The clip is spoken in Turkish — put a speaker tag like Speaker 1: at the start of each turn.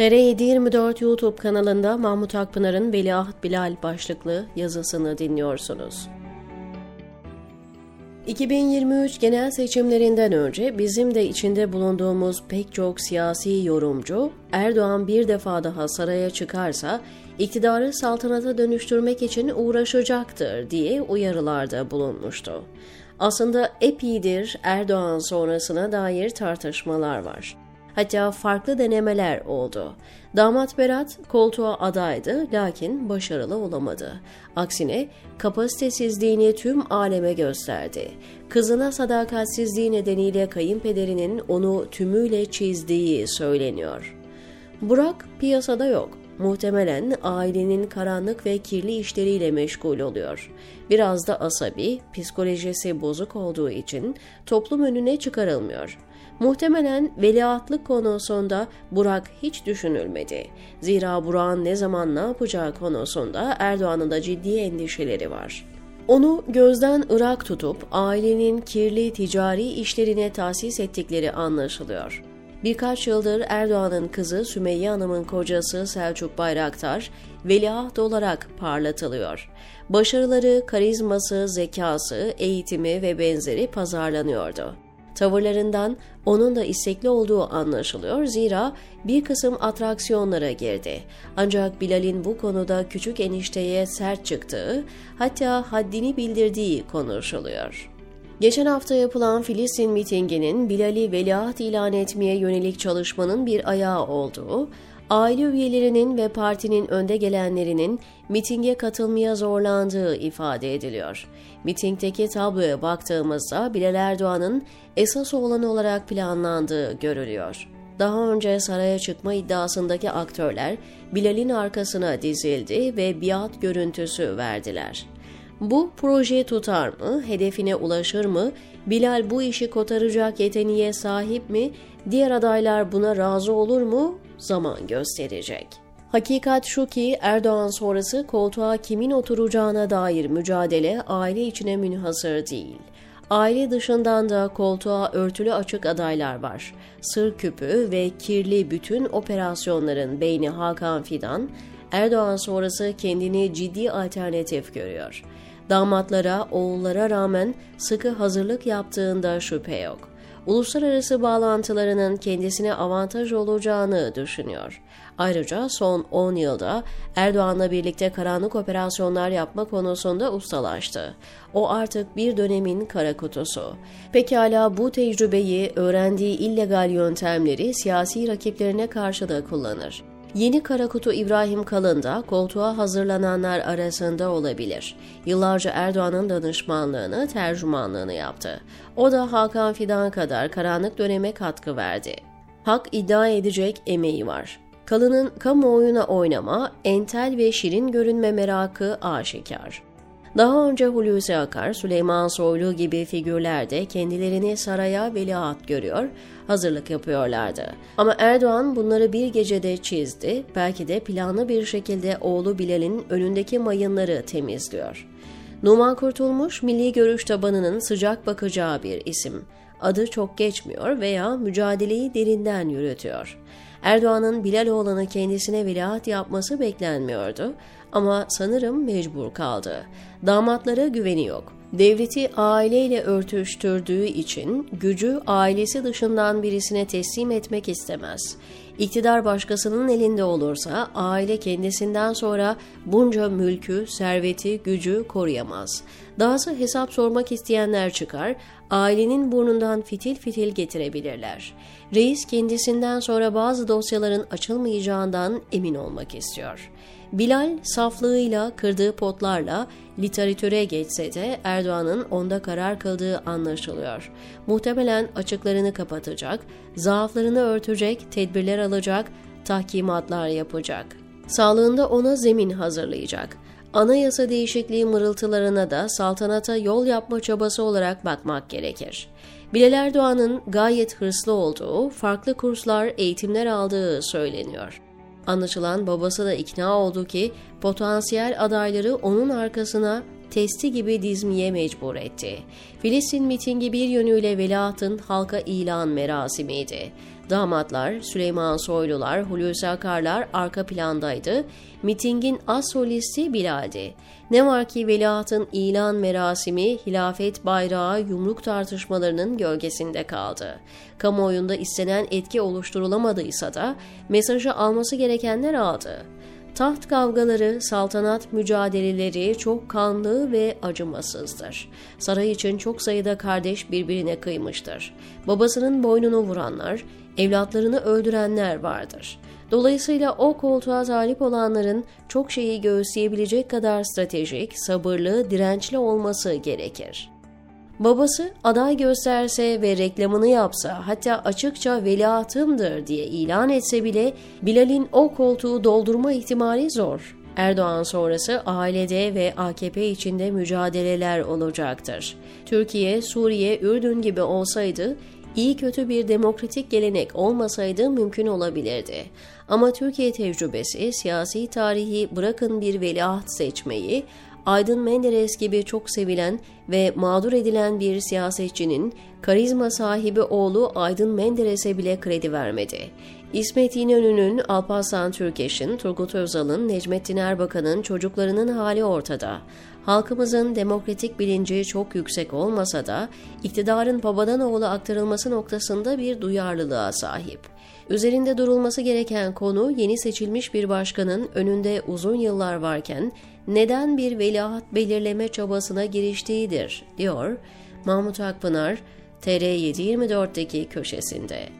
Speaker 1: TR724 YouTube kanalında Mahmut Akpınar'ın Veliaht Bilal başlıklı yazısını dinliyorsunuz. 2023 genel seçimlerinden önce bizim de içinde bulunduğumuz pek çok siyasi yorumcu, Erdoğan bir defa daha saraya çıkarsa iktidarı saltanata dönüştürmek için uğraşacaktır diye uyarılarda bulunmuştu. Aslında epidir Erdoğan sonrasına dair tartışmalar var. Hatta farklı denemeler oldu. Damat Berat koltuğa adaydı lakin başarılı olamadı. Aksine kapasitesizliğini tüm aleme gösterdi. Kızına sadakatsizliği nedeniyle kayınpederinin onu tümüyle çizdiği söyleniyor. Burak piyasada yok. Muhtemelen ailenin karanlık ve kirli işleriyle meşgul oluyor. Biraz da asabi, psikolojisi bozuk olduğu için toplum önüne çıkarılmıyor. Muhtemelen veliahtlık konusunda Burak hiç düşünülmedi. Zira Burak'ın ne zaman ne yapacağı konusunda Erdoğan'ın da ciddi endişeleri var. Onu gözden ırak tutup ailenin kirli ticari işlerine tahsis ettikleri anlaşılıyor. Birkaç yıldır Erdoğan'ın kızı Sümeyye Hanım'ın kocası Selçuk Bayraktar veliaht olarak parlatılıyor. Başarıları, karizması, zekası, eğitimi ve benzeri pazarlanıyordu. Tavırlarından onun da istekli olduğu anlaşılıyor zira bir kısım atraksiyonlara girdi. Ancak Bilal'in bu konuda küçük enişteye sert çıktığı, hatta haddini bildirdiği konuşuluyor. Geçen hafta yapılan Filistin mitinginin Bilal'i veliaht ilan etmeye yönelik çalışmanın bir ayağı olduğu, aile üyelerinin ve partinin önde gelenlerinin mitinge katılmaya zorlandığı ifade ediliyor. Mitingdeki tabloya baktığımızda Bilal Erdoğan'ın esas oğlan olarak planlandığı görülüyor. Daha önce saraya çıkma iddiasındaki aktörler Bilal'in arkasına dizildi ve biat görüntüsü verdiler. Bu proje tutar mı, hedefine ulaşır mı, Bilal bu işi kotaracak yeteneğe sahip mi, diğer adaylar buna razı olur mu zaman gösterecek. Hakikat şu ki Erdoğan sonrası koltuğa kimin oturacağına dair mücadele aile içine münhasır değil. Aile dışından da koltuğa örtülü açık adaylar var. Sır küpü ve kirli bütün operasyonların beyni Hakan Fidan, Erdoğan sonrası kendini ciddi alternatif görüyor. Damatlara, oğullara rağmen sıkı hazırlık yaptığında şüphe yok. Uluslararası bağlantılarının kendisine avantaj olacağını düşünüyor. Ayrıca son 10 yılda Erdoğan'la birlikte karanlık operasyonlar yapma konusunda ustalaştı. O artık bir dönemin kara kutusu. Pekala bu tecrübeyi, öğrendiği illegal yöntemleri siyasi rakiplerine karşı da kullanır. Yeni Karakutu İbrahim Kalın da koltuğa hazırlananlar arasında olabilir. Yıllarca Erdoğan'ın danışmanlığını, tercümanlığını yaptı. O da Hakan Fidan kadar karanlık döneme katkı verdi. Hak iddia edecek emeği var. Kalın'ın kamuoyuna oynama, entel ve şirin görünme merakı aşikar. Daha önce Hulusi Akar, Süleyman Soylu gibi figürler de kendilerini saraya veliaht görüyor, hazırlık yapıyorlardı. Ama Erdoğan bunları bir gecede çizdi, belki de planlı bir şekilde oğlu Bilal'in önündeki mayınları temizliyor. Numan Kurtulmuş, milli görüş tabanının sıcak bakacağı bir isim. Adı çok geçmiyor veya mücadeleyi derinden yürütüyor. Erdoğan'ın Bilaloğlan'ı kendisine veliaht yapması beklenmiyordu ama sanırım mecbur kaldı. Damatlara güveni yok. Devleti aileyle örtüştürdüğü için gücü ailesi dışından birisine teslim etmek istemez. İktidar başkasının elinde olursa aile kendisinden sonra bunca mülkü, serveti, gücü koruyamaz. Dahası hesap sormak isteyenler çıkar, ailenin burnundan fitil fitil getirebilirler. Reis kendisinden sonra bazı dosyaların açılmayacağından emin olmak istiyor. Bilal saflığıyla, kırdığı potlarla literatüre geçse de Erdoğan'ın onda karar kıldığı anlaşılıyor. Muhtemelen açıklarını kapatacak, zaaflarını örtecek, tedbirler alacak, tahkimatlar yapacak. Sağlığında ona zemin hazırlayacak. Anayasa değişikliği mırıltılarına da saltanata yol yapma çabası olarak bakmak gerekir. Bilal Erdoğan'ın gayet hırslı olduğu, farklı kurslar, eğitimler aldığı söyleniyor. Anlaşılan babası da ikna oldu ki potansiyel adayları onun arkasına testi gibi dizmeye mecbur etti. Filistin mitingi bir yönüyle veliahtın halka ilan merasimiydi. Damatlar, Süleyman Soylular, Hulusi Akarlar arka plandaydı. Mitingin as solisti Bilal'di. Ne var ki veliahtın ilan merasimi hilafet bayrağı yumruk tartışmalarının gölgesinde kaldı. Kamuoyunda istenen etki oluşturulamadıysa da mesajı alması gerekenler aldı. Taht kavgaları, saltanat mücadeleleri çok kanlı ve acımasızdır. Saray için çok sayıda kardeş birbirine kıymıştır. Babasının boynunu vuranlar, evlatlarını öldürenler vardır. Dolayısıyla o koltuğa talip olanların çok şeyi göğüsleyebilecek kadar stratejik, sabırlı, dirençli olması gerekir. Babası aday gösterse ve reklamını yapsa hatta açıkça veliahtımdır diye ilan etse bile Bilal'in o koltuğu doldurma ihtimali zor. Erdoğan sonrası ailede ve AKP içinde mücadeleler olacaktır. Türkiye, Suriye, Ürdün gibi olsaydı iyi kötü bir demokratik gelenek olmasaydı mümkün olabilirdi. Ama Türkiye tecrübesi, siyasi tarihi bırakın bir veliaht seçmeyi, Aydın Menderes gibi çok sevilen ve mağdur edilen bir siyasetçinin karizma sahibi oğlu Aydın Menderes'e bile kredi vermedi. İsmet İnönü'nün, Alparslan Türkeş'in, Turgut Özal'ın, Necmettin Erbakan'ın çocuklarının hali ortada. Halkımızın demokratik bilinci çok yüksek olmasa da iktidarın babadan oğula aktarılması noktasında bir duyarlılığa sahip. Üzerinde durulması gereken konu yeni seçilmiş bir başkanın önünde uzun yıllar varken neden bir veliaht belirleme çabasına giriştiğidir, diyor Mahmut Akpınar, TR724'deki köşesinde.